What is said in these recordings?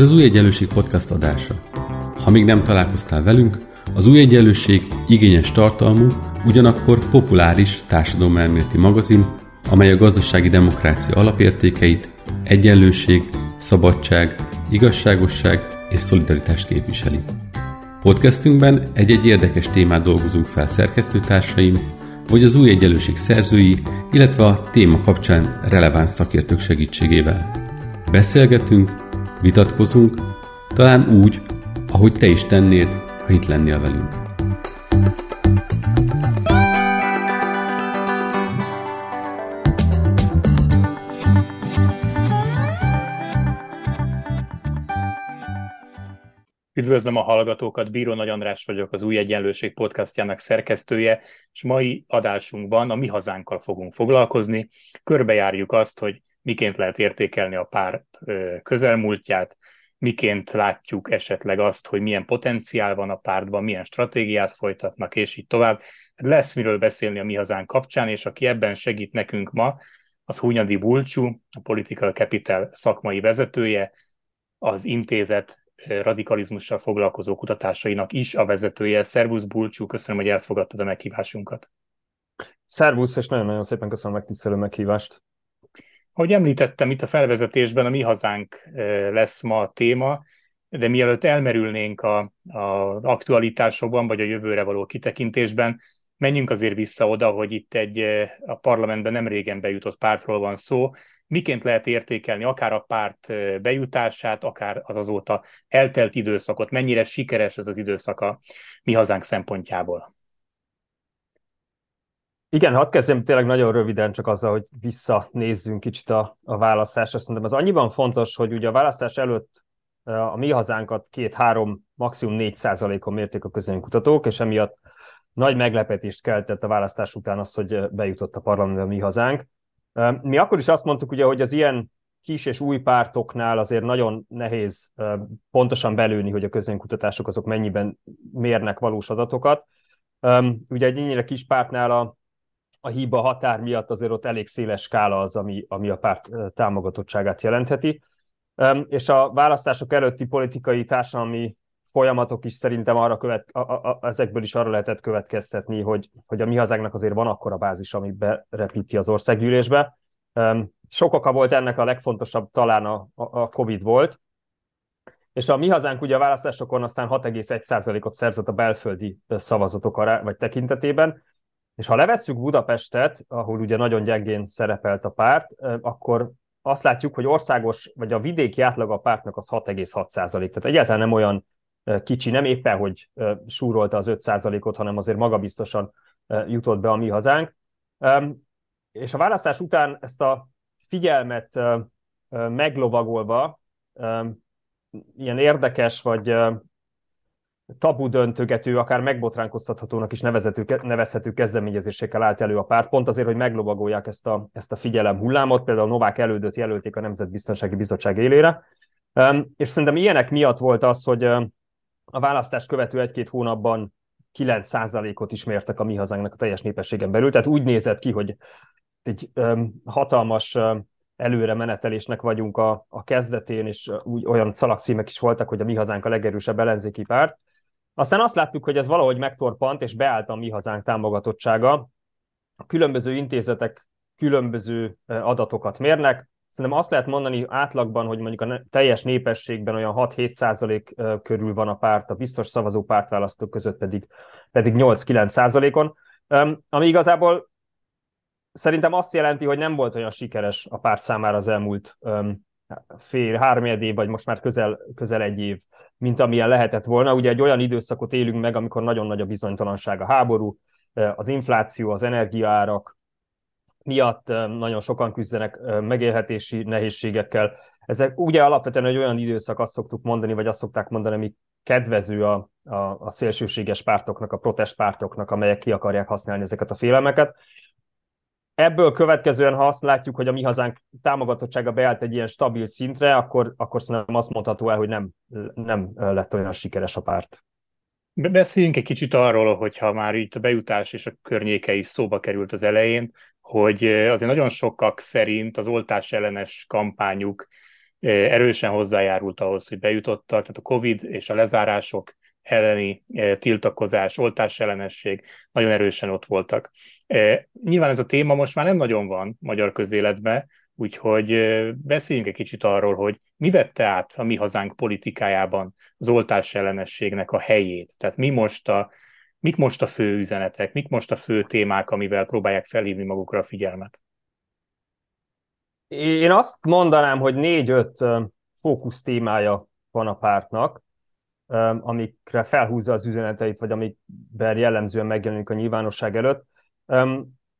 Ez az Új Egyenlőség podcast adása. Ha még nem találkoztál velünk, az Új Egyenlőség igényes tartalmú, ugyanakkor populáris társadalomelméleti magazin, amely a gazdasági demokrácia alapértékeit, egyenlőség, szabadság, igazságosság és szolidaritást képviseli. Podcastünkben egy-egy érdekes témát dolgozunk fel szerkesztőtársaim, vagy az új egyenlőség szerzői, illetve a téma kapcsán releváns szakértők segítségével. Beszélgetünk, vitatkozunk, talán úgy, ahogy te is tennéd, ha itt lennél velünk. Üdvözlöm a hallgatókat, Bíró Nagy András vagyok, az Új Egyenlőség podcastjának szerkesztője, és mai adásunkban a mi hazánkkal fogunk foglalkozni. Körbejárjuk azt, hogy miként lehet értékelni a párt közelmúltját, miként látjuk esetleg azt, hogy milyen potenciál van a pártban, milyen stratégiát folytatnak, és így tovább. Lesz miről beszélni a mi hazánk kapcsán, és aki ebben segít nekünk ma, az Hunyadi Bulcsú, a Political Capital szakmai vezetője, az intézet radikalizmussal foglalkozó kutatásainak is a vezetője. Szervusz Bulcsú, köszönöm, hogy elfogadtad a meghívásunkat. Szervusz, és nagyon-nagyon szépen köszönöm a megtisztelő meghívást. Ahogy említettem, itt a felvezetésben a mi hazánk lesz ma a téma, de mielőtt elmerülnénk a, a aktualitásokban, vagy a jövőre való kitekintésben, menjünk azért vissza oda, hogy itt egy a parlamentben nem régen bejutott pártról van szó, miként lehet értékelni akár a párt bejutását, akár az azóta eltelt időszakot, mennyire sikeres ez az időszak a mi hazánk szempontjából. Igen, hadd kezdjem tényleg nagyon röviden csak azzal, hogy visszanézzünk kicsit a, a választásra. Szerintem ez annyiban fontos, hogy ugye a választás előtt a mi hazánkat két-három, maximum négy százalékon mérték a közönkutatók, és emiatt nagy meglepetést keltett a választás után az, hogy bejutott a parlamentbe a mi hazánk. Mi akkor is azt mondtuk, ugye, hogy az ilyen kis és új pártoknál azért nagyon nehéz pontosan belőni, hogy a közönkutatások azok mennyiben mérnek valós adatokat. Ugye egy ennyire kis pártnál a a hiba határ miatt azért ott elég széles skála az, ami, ami a párt támogatottságát jelentheti. És a választások előtti politikai társadalmi folyamatok is szerintem arra követ, a, a, a, ezekből is arra lehetett következtetni, hogy, hogy a mi hazánknak azért van akkora bázis, ami berepíti az országgyűlésbe. Sok oka volt ennek, a legfontosabb talán a, a Covid volt, és a mi hazánk ugye a választásokon aztán 6,1%-ot szerzett a belföldi szavazatok ará, vagy tekintetében, és ha levesszük Budapestet, ahol ugye nagyon gyengén szerepelt a párt, akkor azt látjuk, hogy országos, vagy a vidéki átlag a pártnak az 6,6 százalék. Tehát egyáltalán nem olyan kicsi, nem éppen, hogy súrolta az 5 százalékot, hanem azért magabiztosan jutott be a mi hazánk. És a választás után ezt a figyelmet meglovagolva ilyen érdekes, vagy tabu döntögető, akár megbotránkoztathatónak is nevezető, nevezhető kezdeményezésekkel állt elő a párt, pont azért, hogy meglovagolják ezt a, ezt a figyelem hullámot, például Novák elődöt jelölték a Nemzetbiztonsági Bizottság élére, és szerintem ilyenek miatt volt az, hogy a választást követő egy-két hónapban 9%-ot is mértek a mi hazánknak a teljes népességen belül, tehát úgy nézett ki, hogy egy hatalmas előre menetelésnek vagyunk a, a kezdetén, és úgy, olyan szalagcímek is voltak, hogy a mi hazánk a legerősebb ellenzéki párt. Aztán azt láttuk, hogy ez valahogy megtorpant, és beállt a mi hazánk támogatottsága. A különböző intézetek különböző adatokat mérnek. Szerintem azt lehet mondani átlagban, hogy mondjuk a teljes népességben olyan 6-7 százalék körül van a párt, a biztos szavazó pártválasztók között pedig, pedig 8-9 százalékon. Ami igazából szerintem azt jelenti, hogy nem volt olyan sikeres a párt számára az elmúlt fél, három év, vagy most már közel, közel egy év, mint amilyen lehetett volna. Ugye egy olyan időszakot élünk meg, amikor nagyon nagy a bizonytalanság, a háború, az infláció, az energiaárak miatt nagyon sokan küzdenek megélhetési nehézségekkel. Ezek ugye alapvetően egy olyan időszak, azt szoktuk mondani, vagy azt szokták mondani, ami kedvező a, a, a szélsőséges pártoknak, a protestpártoknak, amelyek ki akarják használni ezeket a félelmeket. Ebből következően, ha azt látjuk, hogy a mi hazánk támogatottsága beállt egy ilyen stabil szintre, akkor, akkor szerintem azt mondható el, hogy nem, nem lett olyan sikeres a párt. Beszéljünk egy kicsit arról, hogyha már itt a bejutás és a környéke is szóba került az elején, hogy azért nagyon sokak szerint az oltás ellenes kampányuk erősen hozzájárult ahhoz, hogy bejutottak, tehát a COVID és a lezárások elleni tiltakozás, oltás ellenesség nagyon erősen ott voltak. Nyilván ez a téma most már nem nagyon van magyar közéletben, úgyhogy beszéljünk egy kicsit arról, hogy mi vette át a mi hazánk politikájában az oltás ellenességnek a helyét. Tehát mi most a, mik most a fő üzenetek, mik most a fő témák, amivel próbálják felhívni magukra a figyelmet? Én azt mondanám, hogy négy-öt fókusz témája van a pártnak, amikre felhúzza az üzeneteit, vagy amikben jellemzően megjelenik a nyilvánosság előtt.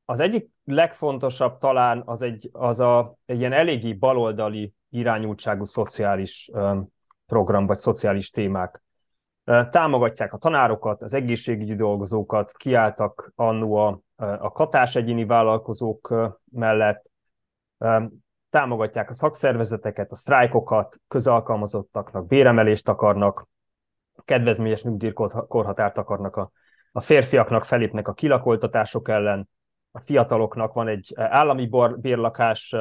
Az egyik legfontosabb talán az egy, az a, egy ilyen eléggé baloldali irányultságú szociális program, vagy szociális témák. Támogatják a tanárokat, az egészségügyi dolgozókat, kiálltak annó a, a katás egyéni vállalkozók mellett, támogatják a szakszervezeteket, a sztrájkokat, közalkalmazottaknak béremelést akarnak, kedvezményes nyugdíjkorhatárt akarnak a, a férfiaknak, felépnek a kilakoltatások ellen, a fiataloknak van egy állami bérlakás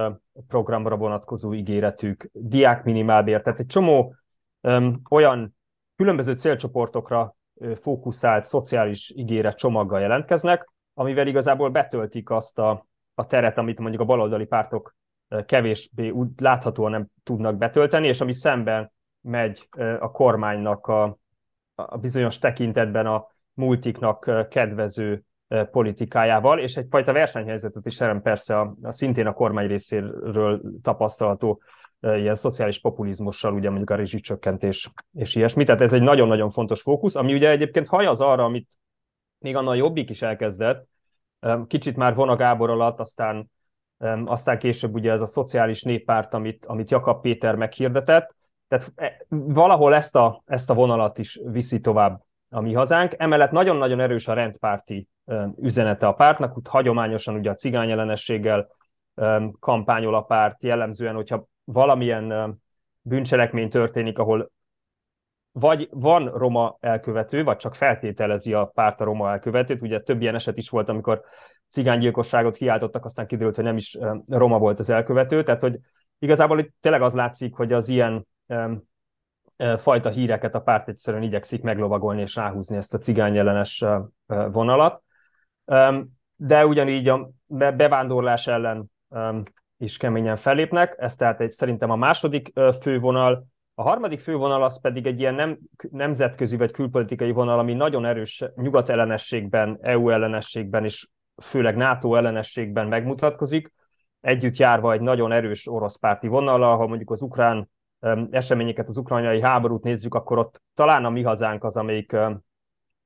programra vonatkozó ígéretük, diák minimálbér, tehát egy csomó öm, olyan különböző célcsoportokra fókuszált szociális ígéret csomaggal jelentkeznek, amivel igazából betöltik azt a, a teret, amit mondjuk a baloldali pártok kevésbé úgy láthatóan nem tudnak betölteni, és ami szemben megy a kormánynak a, a bizonyos tekintetben a multiknak kedvező politikájával, és egyfajta versenyhelyzetet is terem persze a, a szintén a kormány részéről tapasztalható ilyen szociális populizmussal, ugye mondjuk a rezsicsökkentés és ilyesmi. Tehát ez egy nagyon-nagyon fontos fókusz, ami ugye egyébként hajaz arra, amit még annak a Jobbik is elkezdett, kicsit már von a Gábor alatt, aztán, aztán később ugye ez a szociális néppárt, amit, amit Jakab Péter meghirdetett, tehát e, valahol ezt a, ezt a vonalat is viszi tovább a mi hazánk. Emellett nagyon-nagyon erős a rendpárti üzenete a pártnak, úgy hagyományosan ugye a cigány ellenességgel kampányol a párt, jellemzően, hogyha valamilyen bűncselekmény történik, ahol vagy van roma elkövető, vagy csak feltételezi a párt a roma elkövetőt. Ugye több ilyen eset is volt, amikor cigánygyilkosságot kiáltottak, aztán kiderült, hogy nem is roma volt az elkövető. Tehát, hogy igazából itt tényleg az látszik, hogy az ilyen fajta híreket a párt egyszerűen igyekszik meglovagolni és ráhúzni ezt a cigányellenes vonalat. De ugyanígy a bevándorlás ellen is keményen fellépnek, ez tehát egy, szerintem a második fővonal, a harmadik fővonal az pedig egy ilyen nem, nemzetközi vagy külpolitikai vonal, ami nagyon erős nyugat ellenességben, EU ellenességben és főleg NATO ellenességben megmutatkozik, együtt járva egy nagyon erős orosz párti vonal, ha mondjuk az ukrán eseményeket, az ukrajnai háborút nézzük, akkor ott talán a mi hazánk az, amelyik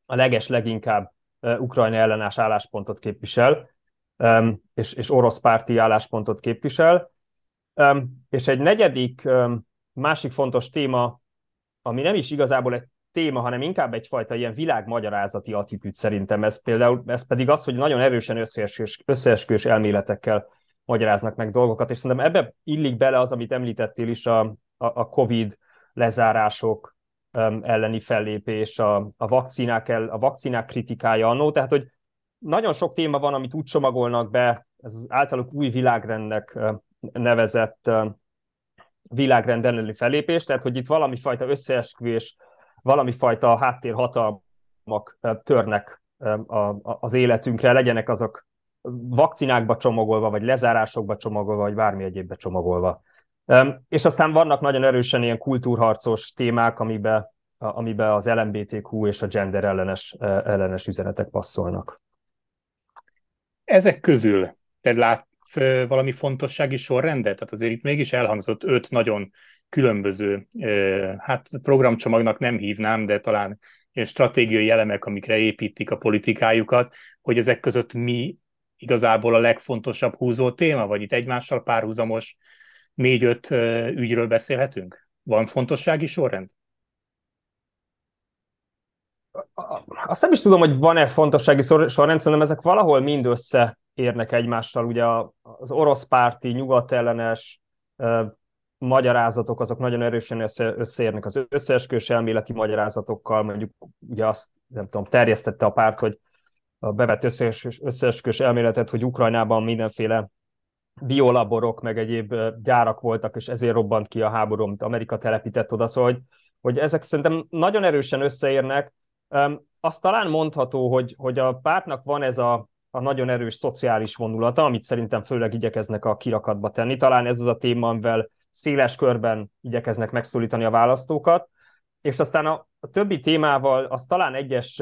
a leges leginkább Ukrajna ellenás álláspontot képvisel, és, és orosz párti álláspontot képvisel. És egy negyedik, másik fontos téma, ami nem is igazából egy téma, hanem inkább egyfajta ilyen világmagyarázati attitűd szerintem. Ez például, ez pedig az, hogy nagyon erősen összeesküvés, összeesküvés elméletekkel magyaráznak meg dolgokat, és szerintem ebbe illik bele az, amit említettél is, a, a COVID lezárások elleni fellépés, a, a, vakcinák el, a vakcinák kritikája annó, tehát hogy nagyon sok téma van, amit úgy csomagolnak be, ez az általuk új világrendnek nevezett világrend elleni fellépés, tehát hogy itt valami fajta összeesküvés, valami fajta háttérhatalmak törnek az életünkre, legyenek azok vakcinákba csomagolva, vagy lezárásokba csomagolva, vagy bármi egyébbe csomagolva. És aztán vannak nagyon erősen ilyen kultúrharcos témák, amiben, amiben az LMBTQ és a gender ellenes, e, ellenes üzenetek passzolnak. Ezek közül te látsz valami fontossági sorrendet? Tehát azért itt mégis elhangzott öt nagyon különböző, hát programcsomagnak nem hívnám, de talán ilyen stratégiai elemek, amikre építik a politikájukat, hogy ezek között mi igazából a legfontosabb húzó téma, vagy itt egymással párhuzamos négy-öt ügyről beszélhetünk? Van fontossági sorrend? Azt nem is tudom, hogy van-e fontossági sorrend, szerintem ezek valahol mind összeérnek egymással. Ugye az orosz párti, nyugatellenes magyarázatok, azok nagyon erősen össze, összeérnek az összeesküvés elméleti magyarázatokkal, mondjuk ugye azt, nem tudom, terjesztette a párt, hogy a bevett összeesküvés elméletet, hogy Ukrajnában mindenféle biolaborok, meg egyéb gyárak voltak, és ezért robbant ki a háború, amit Amerika telepített oda, szóval, hogy, hogy ezek szerintem nagyon erősen összeérnek. Azt talán mondható, hogy, hogy a pártnak van ez a, a nagyon erős szociális vonulata, amit szerintem főleg igyekeznek a kirakatba tenni. Talán ez az a téma, amivel széles körben igyekeznek megszólítani a választókat, és aztán a, a többi témával az talán egyes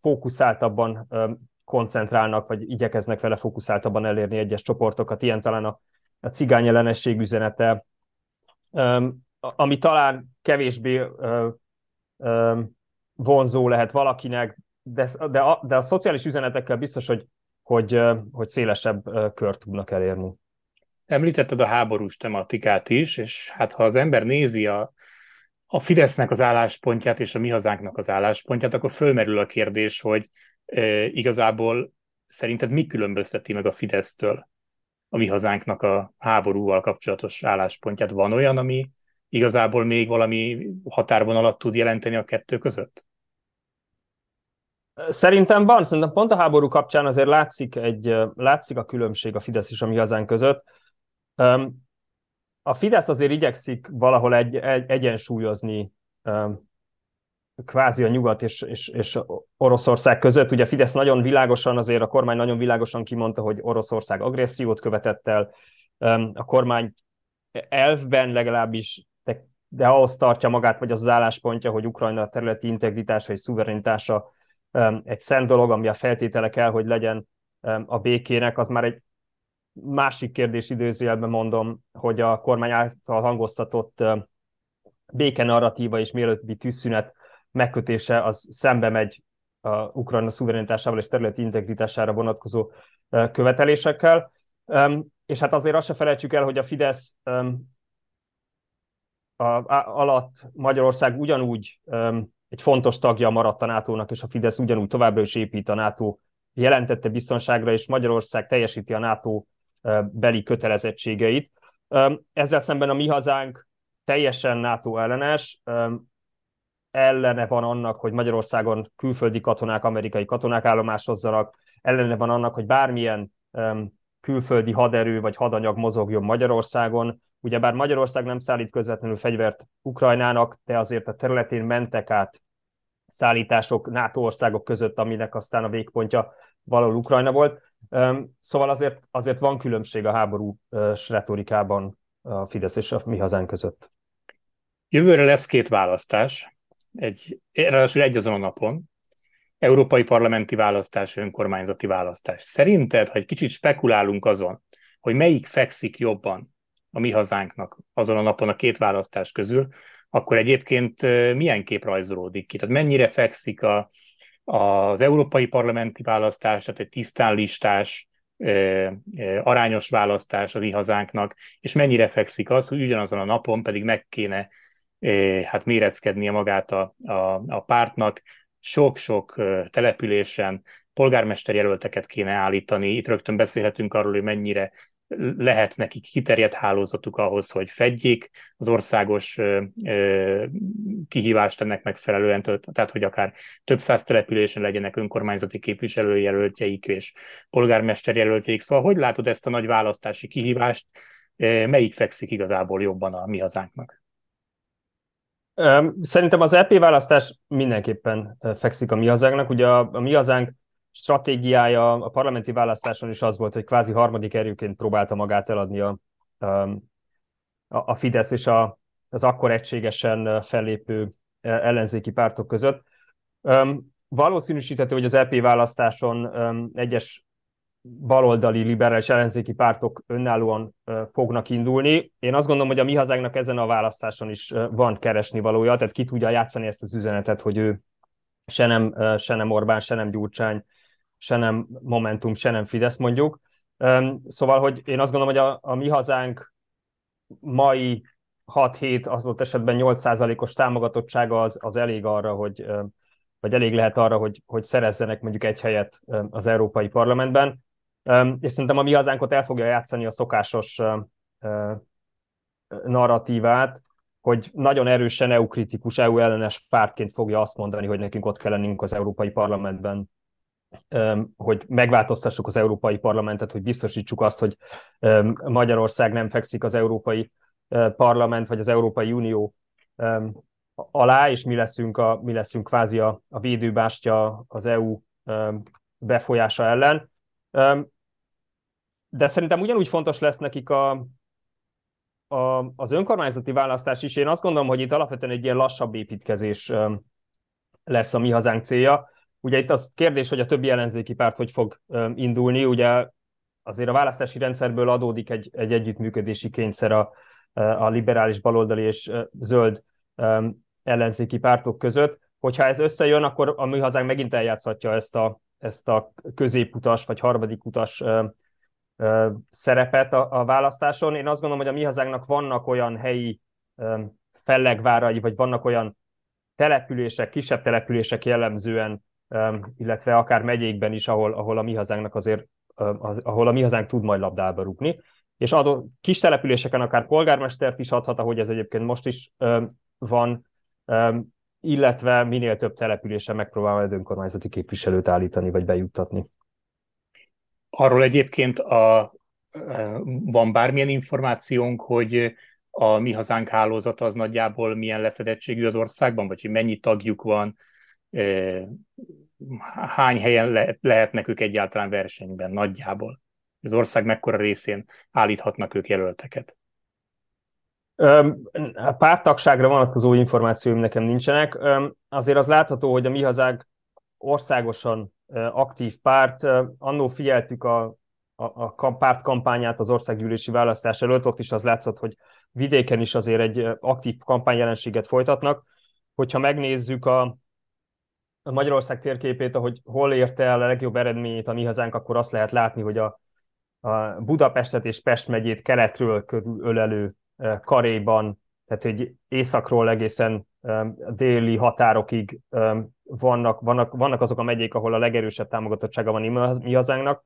fókuszáltabban koncentrálnak, vagy igyekeznek vele fókuszáltabban elérni egyes csoportokat, ilyen talán a, a cigány ellenesség üzenete, ami talán kevésbé vonzó lehet valakinek, de, de, a, de a szociális üzenetekkel biztos, hogy, hogy, hogy szélesebb kört tudnak elérni. Említetted a háborús tematikát is, és hát ha az ember nézi a, a Fidesznek az álláspontját és a mi hazánknak az álláspontját, akkor fölmerül a kérdés, hogy e, igazából szerinted mi különbözteti meg a Fidesztől a mi hazánknak a háborúval kapcsolatos álláspontját? Van olyan, ami igazából még valami határvonalat tud jelenteni a kettő között? Szerintem van, szerintem pont a háború kapcsán azért látszik, egy, látszik a különbség a Fidesz és a mi hazánk között. A Fidesz azért igyekszik valahol egy, egy, egyensúlyozni kvázi a nyugat és, és, és Oroszország között. Ugye Fidesz nagyon világosan, azért a kormány nagyon világosan kimondta, hogy Oroszország agressziót követett el. A kormány elfben legalábbis, de, de ahhoz tartja magát, vagy az az álláspontja, hogy Ukrajna területi integritása és szuverenitása egy szent dolog, ami a feltétele kell, hogy legyen a békének, az már egy másik kérdés időzőjelben mondom, hogy a kormány által hangoztatott béke narratíva és mielőtti tűzszünet megkötése az szembe megy a Ukrajna szuverenitásával és területi integritására vonatkozó követelésekkel. És hát azért azt se felejtsük el, hogy a Fidesz alatt Magyarország ugyanúgy egy fontos tagja maradt a NATO-nak, és a Fidesz ugyanúgy továbbra is épít a NATO jelentette biztonságra, és Magyarország teljesíti a NATO beli kötelezettségeit. Ezzel szemben a mi hazánk teljesen NATO ellenes, ellene van annak, hogy Magyarországon külföldi katonák, amerikai katonák állomásozzanak, ellene van annak, hogy bármilyen külföldi haderő vagy hadanyag mozogjon Magyarországon. Ugyebár Magyarország nem szállít közvetlenül fegyvert Ukrajnának, de azért a területén mentek át szállítások NATO országok között, aminek aztán a végpontja valahol Ukrajna volt. Szóval azért, azért van különbség a háború retorikában a Fidesz és a mi hazánk között. Jövőre lesz két választás, egy, ráadásul egy azon a napon, európai parlamenti választás, önkormányzati választás. Szerinted, ha egy kicsit spekulálunk azon, hogy melyik fekszik jobban a mi hazánknak azon a napon a két választás közül, akkor egyébként milyen kép rajzolódik ki? Tehát mennyire fekszik a, az európai parlamenti választás, tehát egy tisztán listás, arányos választás a mi hazánknak, és mennyire fekszik az, hogy ugyanazon a napon pedig meg kéne hát méreckednie magát a, a, a pártnak, sok-sok településen polgármester jelölteket kéne állítani. Itt rögtön beszélhetünk arról, hogy mennyire lehet nekik kiterjedt hálózatuk ahhoz, hogy fedjék az országos kihívást ennek megfelelően, tehát hogy akár több száz településen legyenek önkormányzati képviselőjelöltjeik és polgármester jelöltjeik. Szóval hogy látod ezt a nagy választási kihívást, melyik fekszik igazából jobban a mi hazánknak? Szerintem az EP választás mindenképpen fekszik a mi hazánknak. Ugye a, a mi hazánk stratégiája a parlamenti választáson is az volt, hogy kvázi harmadik erőként próbálta magát eladni a, a, a Fidesz és a, az akkor egységesen fellépő ellenzéki pártok között. Valószínűsíthető, hogy az EP választáson egyes baloldali liberális ellenzéki pártok önállóan fognak indulni. Én azt gondolom, hogy a mi hazánknak ezen a választáson is van keresni valója, tehát ki tudja játszani ezt az üzenetet, hogy ő se nem, se nem Orbán, se nem Gyurcsány, se nem Momentum, se nem Fidesz mondjuk. Szóval, hogy én azt gondolom, hogy a, a mi hazánk mai 6-7, az ott esetben 8%-os támogatottsága az, az elég arra, hogy vagy elég lehet arra, hogy, hogy szerezzenek mondjuk egy helyet az Európai Parlamentben. És szerintem a mi hazánkot el fogja játszani a szokásos narratívát, hogy nagyon erősen EU-kritikus, EU-ellenes pártként fogja azt mondani, hogy nekünk ott kell lennünk az Európai Parlamentben hogy megváltoztassuk az Európai Parlamentet, hogy biztosítsuk azt, hogy Magyarország nem fekszik az Európai Parlament vagy az Európai Unió alá, és mi leszünk, a, mi leszünk kvázi a, a védőbástya az EU befolyása ellen. De szerintem ugyanúgy fontos lesz nekik a, a, az önkormányzati választás is. Én azt gondolom, hogy itt alapvetően egy ilyen lassabb építkezés lesz a mi hazánk célja. Ugye itt az kérdés, hogy a többi ellenzéki párt hogy fog indulni. Ugye azért a választási rendszerből adódik egy, egy együttműködési kényszer a, a liberális baloldali és zöld ellenzéki pártok között. Hogyha ez összejön, akkor a mi hazánk megint eljátszhatja ezt a, ezt a középutas vagy harmadik utas szerepet a, a választáson. Én azt gondolom, hogy a mi hazánknak vannak olyan helyi fellegvárai, vagy vannak olyan települések, kisebb települések jellemzően, illetve akár megyékben is, ahol, ahol a mi hazánknak azért, ahol a mi hazánk tud majd labdába rúgni. És adó, kis településeken akár polgármestert is adhat, ahogy ez egyébként most is van, illetve minél több településen megpróbál majd önkormányzati képviselőt állítani, vagy bejuttatni. Arról egyébként a, van bármilyen információnk, hogy a mi hazánk hálózata az nagyjából milyen lefedettségű az országban, vagy hogy mennyi tagjuk van, hány helyen le, lehetnek ők egyáltalán versenyben nagyjából? Az ország mekkora részén állíthatnak ők jelölteket? A pártagságra vonatkozó információim nekem nincsenek. Azért az látható, hogy a mi hazánk országosan aktív párt. Annó figyeltük a, a, a párt kampányát az országgyűlési választás előtt, ott is az látszott, hogy vidéken is azért egy aktív kampányjelenséget folytatnak. Hogyha megnézzük a, a Magyarország térképét, ahogy hol érte el a legjobb eredményét a mi hazánk, akkor azt lehet látni, hogy a, a Budapestet és Pest megyét keletről körülölelő karéban, tehát hogy északról egészen déli határokig vannak, vannak, vannak azok a megyék, ahol a legerősebb támogatottsága van mi hazánknak.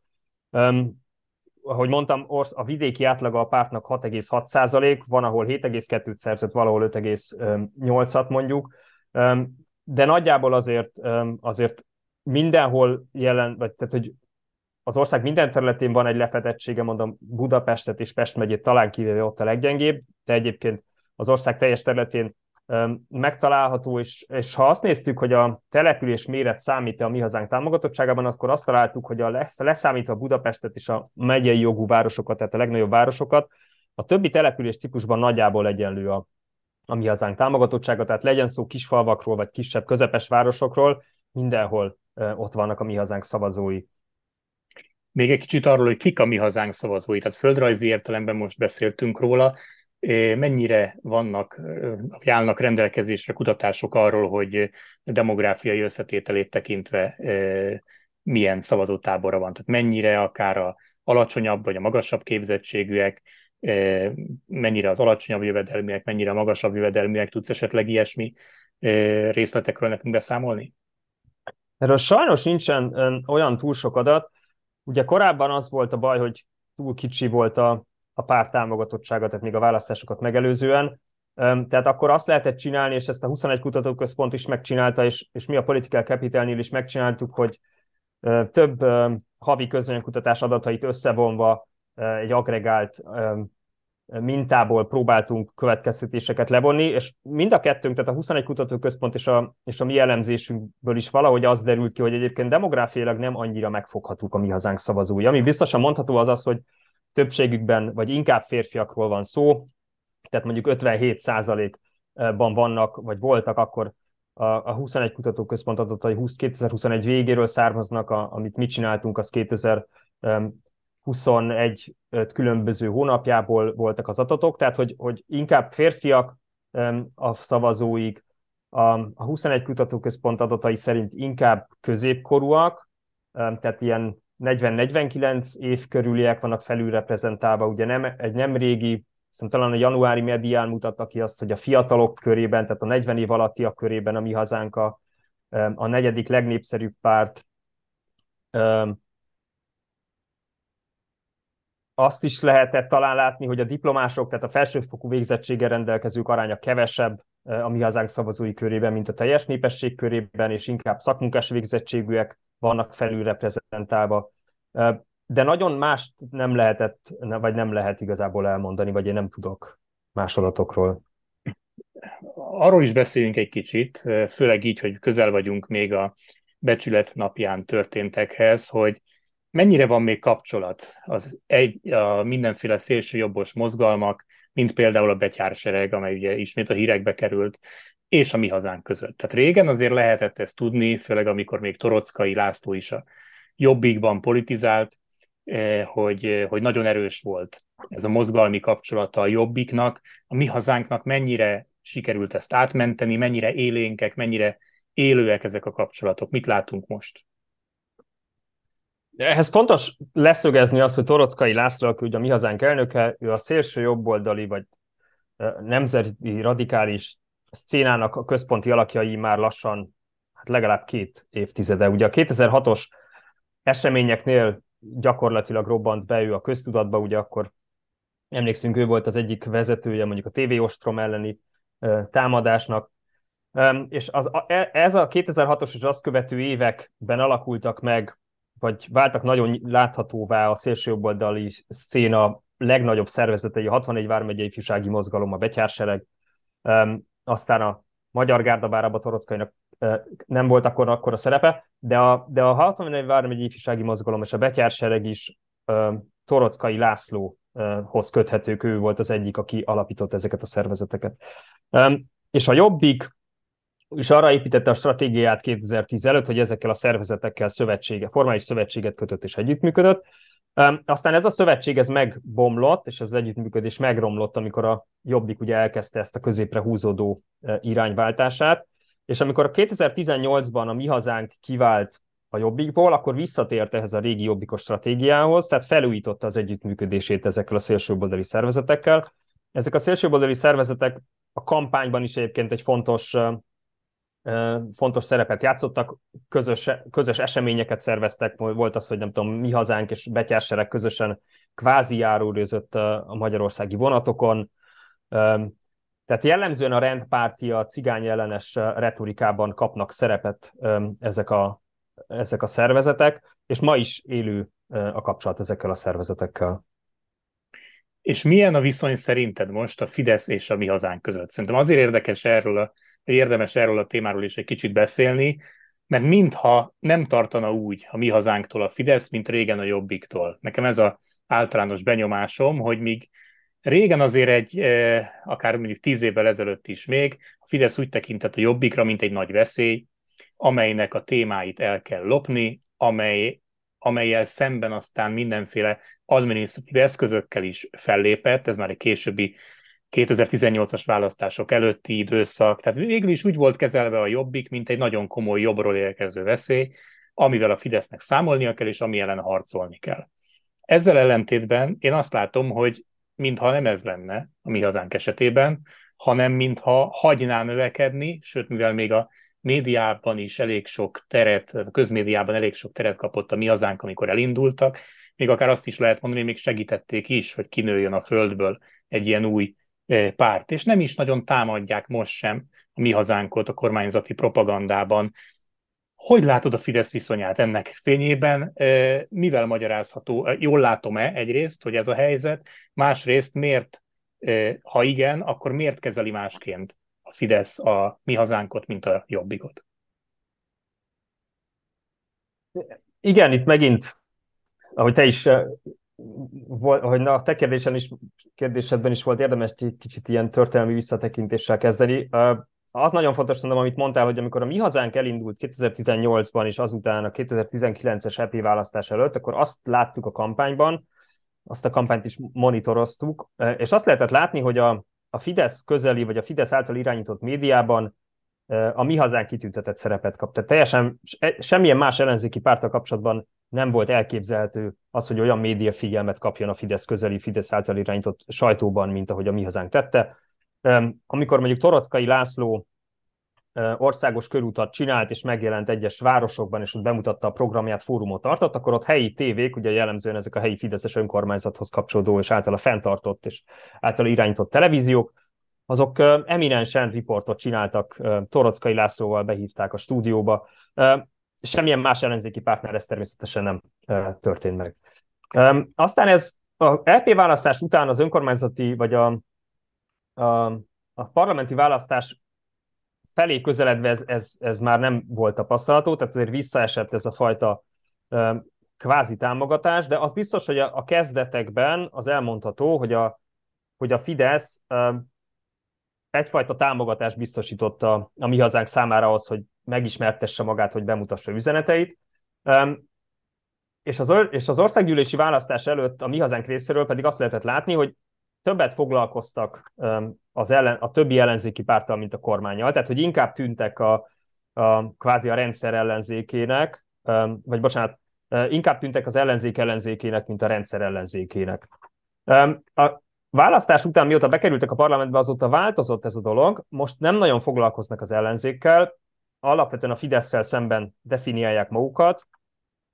Ahogy mondtam, a vidéki átlaga a pártnak 6,6 százalék, van, ahol 7,2-t szerzett, valahol 5,8-at mondjuk, de nagyjából azért, azért mindenhol jelen, vagy tehát, hogy az ország minden területén van egy lefedettsége, mondom Budapestet és Pest megyét talán kivéve ott a leggyengébb, de egyébként az ország teljes területén megtalálható, és, és ha azt néztük, hogy a település méret számít a mi hazánk támogatottságában, akkor azt találtuk, hogy a leszámítva Budapestet és a megyei jogú városokat, tehát a legnagyobb városokat, a többi település típusban nagyjából egyenlő a, a mi hazánk támogatottsága, tehát legyen szó kisfalvakról, vagy kisebb, közepes városokról, mindenhol ott vannak a mi hazánk szavazói. Még egy kicsit arról, hogy kik a mi hazánk szavazói, tehát földrajzi értelemben most beszéltünk róla, mennyire vannak, állnak rendelkezésre kutatások arról, hogy demográfiai összetételét tekintve milyen szavazótábora van. Tehát mennyire akár a alacsonyabb vagy a magasabb képzettségűek, mennyire az alacsonyabb jövedelmiek, mennyire a magasabb jövedelmiek, tudsz esetleg ilyesmi részletekről nekünk beszámolni? Erről sajnos nincsen olyan túl sok adat. Ugye korábban az volt a baj, hogy túl kicsi volt a, a párt támogatottsága, tehát még a választásokat megelőzően. Tehát akkor azt lehetett csinálni, és ezt a 21 kutatóközpont is megcsinálta, és, és mi a Political Capitalnél is megcsináltuk, hogy több havi közönkutatás adatait összevonva egy agregált mintából próbáltunk következtetéseket levonni, és mind a kettőnk, tehát a 21 kutatóközpont és a, és a mi elemzésünkből is valahogy az derült ki, hogy egyébként demográfiailag nem annyira megfoghatók a mi hazánk szavazói. Ami biztosan mondható az az, hogy többségükben, vagy inkább férfiakról van szó, tehát mondjuk 57 ban vannak, vagy voltak akkor a, a 21 kutatóközpont adatai 20, 2021 végéről származnak, a, amit mi csináltunk, az 2021 különböző hónapjából voltak az adatok, tehát hogy, hogy inkább férfiak a szavazóik, a, a 21 kutatóközpont adatai szerint inkább középkorúak, tehát ilyen 40-49 év körüliek vannak felülreprezentálva, ugye nem, egy nem régi, szerintem talán a januári medián mutatta ki azt, hogy a fiatalok körében, tehát a 40 év alattiak körében a mi hazánk a, a negyedik legnépszerűbb párt. Azt is lehetett talán látni, hogy a diplomások, tehát a felsőfokú végzettséggel rendelkezők aránya kevesebb a mi hazánk szavazói körében, mint a teljes népesség körében, és inkább szakmunkás végzettségűek vannak felülreprezentálva, de nagyon más nem lehetett, vagy nem lehet igazából elmondani, vagy én nem tudok más adatokról. Arról is beszéljünk egy kicsit, főleg így, hogy közel vagyunk még a becsület napján történtekhez, hogy mennyire van még kapcsolat az egy, a mindenféle szélsőjobbos mozgalmak, mint például a betyársereg, amely ugye ismét a hírekbe került, és a mi hazánk között. Tehát régen azért lehetett ezt tudni, főleg amikor még Torockai László is a jobbikban politizált, eh, hogy, eh, hogy nagyon erős volt ez a mozgalmi kapcsolata a jobbiknak, a mi hazánknak mennyire sikerült ezt átmenteni, mennyire élénkek, mennyire élőek ezek a kapcsolatok. Mit látunk most? Ehhez fontos leszögezni azt, hogy Torockai László, aki ugye a mi hazánk elnöke, ő a szélső jobboldali vagy nemzeti radikális szcénának a központi alakjai már lassan hát legalább két évtizede. Ugye a 2006-os eseményeknél gyakorlatilag robbant be ő a köztudatba, ugye akkor emlékszünk, ő volt az egyik vezetője mondjuk a TV Ostrom elleni támadásnak, és az, e, ez a 2006-os és azt követő években alakultak meg vagy váltak nagyon láthatóvá a szélsőjobboldali széna legnagyobb szervezetei, a 61 vármegyei ifjúsági mozgalom, a Betyársereg, aztán a Magyar Gárda, bár abba Torockainak nem volt akkor, akkor a szerepe, de a, de a 61 vármegyei ifjúsági mozgalom és a Betyársereg is Torockai Lászlóhoz köthetők, ő volt az egyik, aki alapított ezeket a szervezeteket. És a Jobbik és arra építette a stratégiát 2010 előtt, hogy ezekkel a szervezetekkel szövetsége, formális szövetséget kötött és együttműködött. Aztán ez a szövetség ez megbomlott, és az együttműködés megromlott, amikor a Jobbik ugye elkezdte ezt a középre húzódó irányváltását, és amikor a 2018-ban a Mi Hazánk kivált a Jobbikból, akkor visszatért ehhez a régi Jobbikos stratégiához, tehát felújította az együttműködését ezekkel a szélsőboldali szervezetekkel. Ezek a szélsőboldali szervezetek a kampányban is egyébként egy fontos fontos szerepet játszottak, közös, közös eseményeket szerveztek, volt az, hogy nem tudom, mi hazánk és betyársereg közösen kvázi járulőzött a magyarországi vonatokon, tehát jellemzően a rendpárti, a cigány ellenes retorikában kapnak szerepet ezek a, ezek a szervezetek, és ma is élő a kapcsolat ezekkel a szervezetekkel. És milyen a viszony szerinted most a Fidesz és a mi hazánk között? Szerintem azért érdekes erről a érdemes erről a témáról is egy kicsit beszélni, mert mintha nem tartana úgy a mi hazánktól a Fidesz, mint régen a Jobbiktól. Nekem ez a általános benyomásom, hogy míg régen azért egy, eh, akár mondjuk tíz évvel ezelőtt is még, a Fidesz úgy tekintett a Jobbikra, mint egy nagy veszély, amelynek a témáit el kell lopni, amely, amelyel szemben aztán mindenféle adminisztratív eszközökkel is fellépett, ez már egy későbbi 2018-as választások előtti időszak, tehát végül is úgy volt kezelve a Jobbik, mint egy nagyon komoly jobbról érkező veszély, amivel a Fidesznek számolnia kell, és ami ellen harcolni kell. Ezzel ellentétben én azt látom, hogy mintha nem ez lenne a mi hazánk esetében, hanem mintha hagyná növekedni, sőt, mivel még a médiában is elég sok teret, a közmédiában elég sok teret kapott a mi hazánk, amikor elindultak, még akár azt is lehet mondani, hogy még segítették is, hogy kinőjön a földből egy ilyen új párt, és nem is nagyon támadják most sem a mi hazánkot a kormányzati propagandában. Hogy látod a Fidesz viszonyát ennek fényében? Mivel magyarázható? Jól látom-e egyrészt, hogy ez a helyzet? Másrészt miért, ha igen, akkor miért kezeli másként a Fidesz a mi hazánkot, mint a Jobbikot? Igen, itt megint, ahogy te is hogy na, a te kérdésen is, kérdésedben is volt érdemes egy kicsit ilyen történelmi visszatekintéssel kezdeni. Az nagyon fontos mondom, amit mondtál, hogy amikor a mi hazánk elindult 2018-ban és azután a 2019-es EP választás előtt, akkor azt láttuk a kampányban, azt a kampányt is monitoroztuk, és azt lehetett látni, hogy a, a Fidesz közeli, vagy a Fidesz által irányított médiában a mi hazánk kitüntetett szerepet kap. Tehát teljesen semmilyen más ellenzéki pártal kapcsolatban nem volt elképzelhető az, hogy olyan média figyelmet kapjon a Fidesz közeli, Fidesz által irányított sajtóban, mint ahogy a mi hazánk tette. Amikor mondjuk Torockai László országos körútat csinált, és megjelent egyes városokban, és ott bemutatta a programját, fórumot tartott, akkor ott helyi tévék, ugye jellemzően ezek a helyi Fideszes önkormányzathoz kapcsolódó és általa fenntartott és általa irányított televíziók, azok eminensen riportot csináltak, Torockai Lászlóval behívták a stúdióba, semmilyen más ellenzéki pártnál ez természetesen nem történt meg. Aztán ez a LP választás után az önkormányzati vagy a, a, a parlamenti választás felé közeledve ez, ez, ez már nem volt tapasztalató, tehát azért visszaesett ez a fajta kvázi támogatás, de az biztos, hogy a, a kezdetekben az elmondható, hogy a, hogy a Fidesz egyfajta támogatást biztosította a mi hazánk számára az, hogy megismertesse magát, hogy bemutassa üzeneteit. És az, és az országgyűlési választás előtt a mi hazánk részéről pedig azt lehetett látni, hogy többet foglalkoztak az ellen, a többi ellenzéki párttal, mint a kormányjal, tehát hogy inkább tűntek a, a kvázi a rendszer ellenzékének, vagy bocsánat, inkább tűntek az ellenzék ellenzékének, mint a rendszer ellenzékének. A választás után, mióta bekerültek a parlamentbe, azóta változott ez a dolog. Most nem nagyon foglalkoznak az ellenzékkel, alapvetően a fidesz szemben definiálják magukat,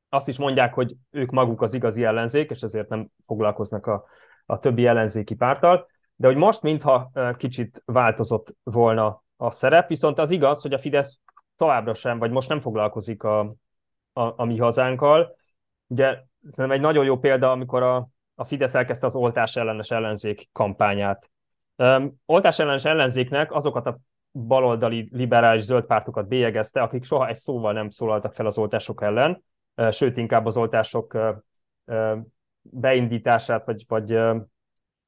azt is mondják, hogy ők maguk az igazi ellenzék, és ezért nem foglalkoznak a, a többi ellenzéki párttal, de hogy most mintha kicsit változott volna a szerep, viszont az igaz, hogy a Fidesz továbbra sem, vagy most nem foglalkozik a, a, a mi hazánkkal. Ugye szerintem egy nagyon jó példa, amikor a, a Fidesz elkezdte az oltás ellenes ellenzék kampányát. Um, oltás ellenes ellenzéknek azokat a baloldali liberális zöld pártokat bélyegezte, akik soha egy szóval nem szólaltak fel az oltások ellen, sőt inkább az oltások beindítását, vagy, vagy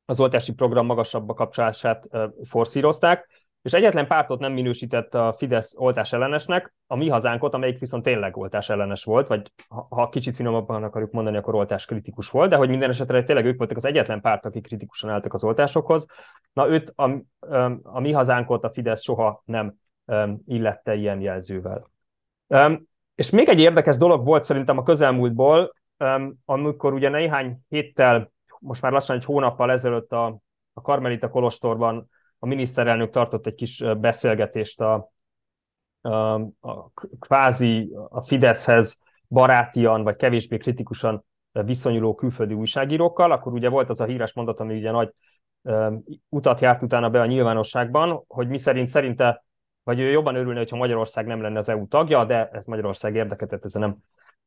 az oltási program magasabbba kapcsolását forszírozták, és egyetlen pártot nem minősített a Fidesz oltás ellenesnek, a mi hazánkot, amelyik viszont tényleg oltás ellenes volt, vagy ha kicsit finomabban akarjuk mondani, akkor oltás kritikus volt, de hogy minden esetre tényleg ők voltak az egyetlen párt, akik kritikusan álltak az oltásokhoz. Na őt, a, a mi hazánkot a Fidesz soha nem illette ilyen jelzővel. És még egy érdekes dolog volt szerintem a közelmúltból, amikor ugye néhány héttel, most már lassan egy hónappal ezelőtt a, a Karmelita Kolostorban a miniszterelnök tartott egy kis beszélgetést a, a, a kvázi a Fideszhez barátian, vagy kevésbé kritikusan viszonyuló külföldi újságírókkal, akkor ugye volt az a híres mondat, ami ugye nagy utat járt utána be a nyilvánosságban, hogy mi szerint szerinte, vagy ő jobban örülne, hogyha Magyarország nem lenne az EU tagja, de ez Magyarország érdeket, ezzel nem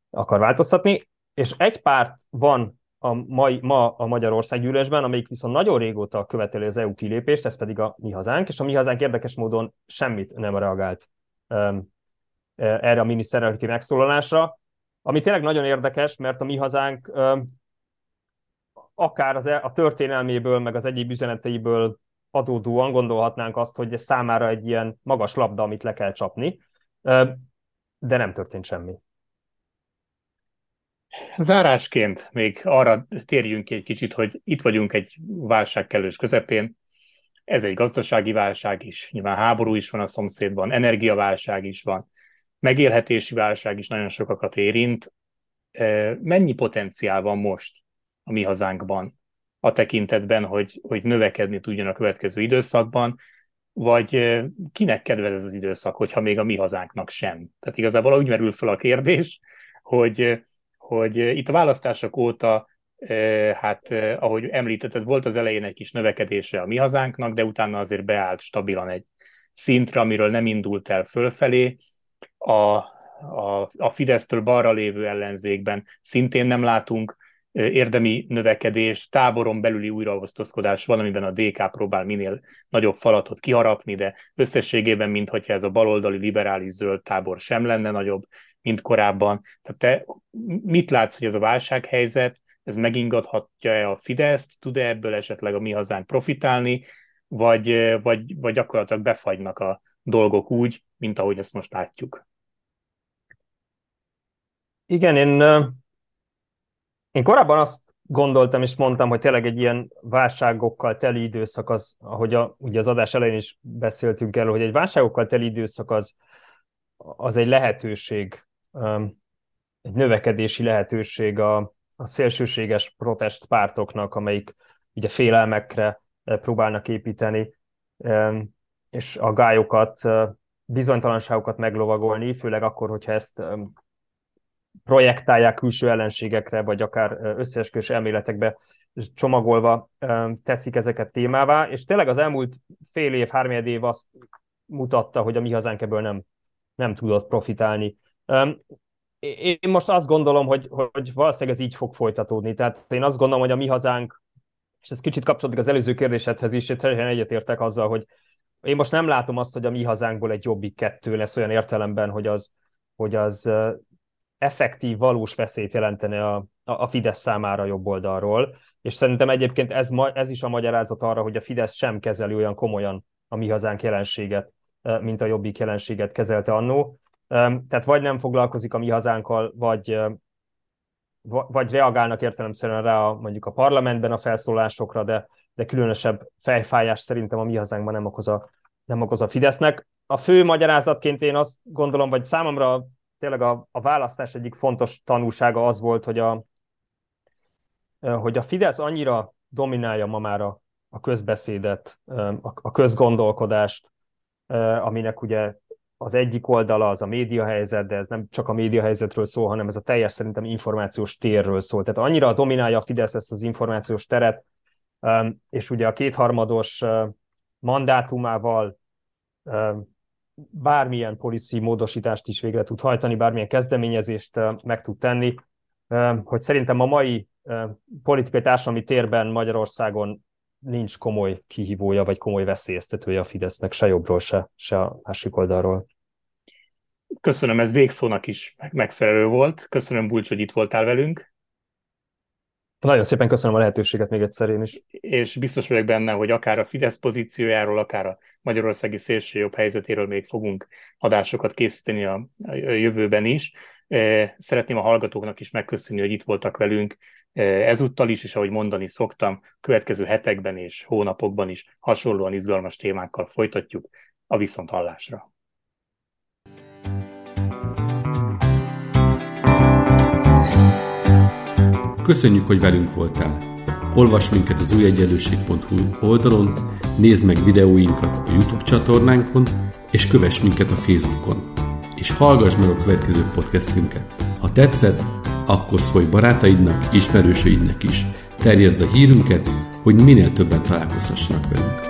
akar változtatni. És egy párt van a mai, ma a Magyarország gyűlésben, amelyik viszont nagyon régóta követeli az EU kilépést, ez pedig a mi hazánk, és a mi hazánk érdekes módon semmit nem reagált um, erre a miniszterelnöki megszólalásra, ami tényleg nagyon érdekes, mert a mi hazánk um, akár az, e, a történelméből, meg az egyéb üzeneteiből adódóan gondolhatnánk azt, hogy ez számára egy ilyen magas labda, amit le kell csapni, de nem történt semmi. Zárásként még arra térjünk ki egy kicsit, hogy itt vagyunk egy válság kellős közepén. Ez egy gazdasági válság is, nyilván háború is van a szomszédban, energiaválság is van, megélhetési válság is nagyon sokakat érint. Mennyi potenciál van most a mi hazánkban a tekintetben, hogy, hogy növekedni tudjon a következő időszakban, vagy kinek kedvez ez az időszak, hogyha még a mi hazánknak sem? Tehát igazából úgy merül fel a kérdés, hogy hogy eh, itt a választások óta, eh, hát eh, ahogy említetted, volt az elején egy kis növekedése a mi hazánknak, de utána azért beállt stabilan egy szintre, amiről nem indult el fölfelé. A, a, a Fidesztől balra lévő ellenzékben szintén nem látunk érdemi növekedés, táboron belüli újraosztozkodás van, a DK próbál minél nagyobb falatot kiharapni, de összességében, mintha ez a baloldali liberális zöld tábor sem lenne nagyobb, mint korábban. Tehát te mit látsz, hogy ez a válsághelyzet, ez megingathatja-e a Fideszt, tud-e ebből esetleg a mi hazánk profitálni, vagy, vagy, vagy gyakorlatilag befagynak a dolgok úgy, mint ahogy ezt most látjuk? Igen, én, én korábban azt gondoltam és mondtam, hogy tényleg egy ilyen válságokkal teli időszak az, ahogy a, ugye az adás elején is beszéltünk erről, hogy egy válságokkal teli időszak az, az egy lehetőség egy növekedési lehetőség a, a szélsőséges protest pártoknak, amelyik ugye félelmekre próbálnak építeni, és a gályokat, bizonytalanságokat meglovagolni, főleg akkor, hogyha ezt projektálják külső ellenségekre, vagy akár összeesküvés elméletekbe csomagolva teszik ezeket témává, és tényleg az elmúlt fél év, három év azt mutatta, hogy a mi hazánk ebből nem, nem tudott profitálni. én most azt gondolom, hogy, hogy valószínűleg ez így fog folytatódni. Tehát én azt gondolom, hogy a mi hazánk, és ez kicsit kapcsolódik az előző kérdésedhez is, és teljesen egyetértek azzal, hogy én most nem látom azt, hogy a mi hazánkból egy jobbik kettő lesz olyan értelemben, hogy az, hogy az effektív, valós veszélyt jelentene a, a Fidesz számára jobb oldalról, és szerintem egyébként ez, ez is a magyarázat arra, hogy a Fidesz sem kezeli olyan komolyan a mi hazánk jelenséget, mint a jobbik jelenséget kezelte annó. Tehát vagy nem foglalkozik a mi hazánkkal, vagy, vagy reagálnak értelemszerűen rá a, mondjuk a parlamentben a felszólásokra, de, de különösebb fejfájás szerintem a mi hazánkban nem okoz a, nem okoz a Fidesznek. A fő magyarázatként én azt gondolom, vagy számomra tényleg a, a választás egyik fontos tanulsága az volt, hogy a, hogy a Fidesz annyira dominálja ma már a, a közbeszédet, a, a közgondolkodást, aminek ugye az egyik oldala az a médiahelyzet, de ez nem csak a médiahelyzetről szól, hanem ez a teljes szerintem információs térről szól. Tehát annyira dominálja a Fidesz ezt az információs teret, és ugye a kétharmados mandátumával bármilyen policy módosítást is végre tud hajtani, bármilyen kezdeményezést meg tud tenni, hogy szerintem a mai politikai társadalmi térben Magyarországon nincs komoly kihívója, vagy komoly veszélyeztetője a Fidesznek, se jobbról, se, se a másik oldalról. Köszönöm, ez végszónak is megfelelő volt. Köszönöm, Bulcs, hogy itt voltál velünk. Nagyon szépen köszönöm a lehetőséget még egyszer én is. És biztos vagyok benne, hogy akár a Fidesz pozíciójáról, akár a magyarországi szélsőjobb helyzetéről még fogunk adásokat készíteni a, jövőben is. E, szeretném a hallgatóknak is megköszönni, hogy itt voltak velünk e, ezúttal is, és ahogy mondani szoktam, következő hetekben és hónapokban is hasonlóan izgalmas témákkal folytatjuk a viszonthallásra. Köszönjük, hogy velünk voltál! Olvasd minket az újegyenlőség.hu oldalon, nézd meg videóinkat a YouTube csatornánkon, és kövess minket a Facebookon. És hallgass meg a következő podcastünket. Ha tetszett, akkor szólj barátaidnak, ismerősöidnek is. Terjezd a hírünket, hogy minél többen találkozhassanak velünk.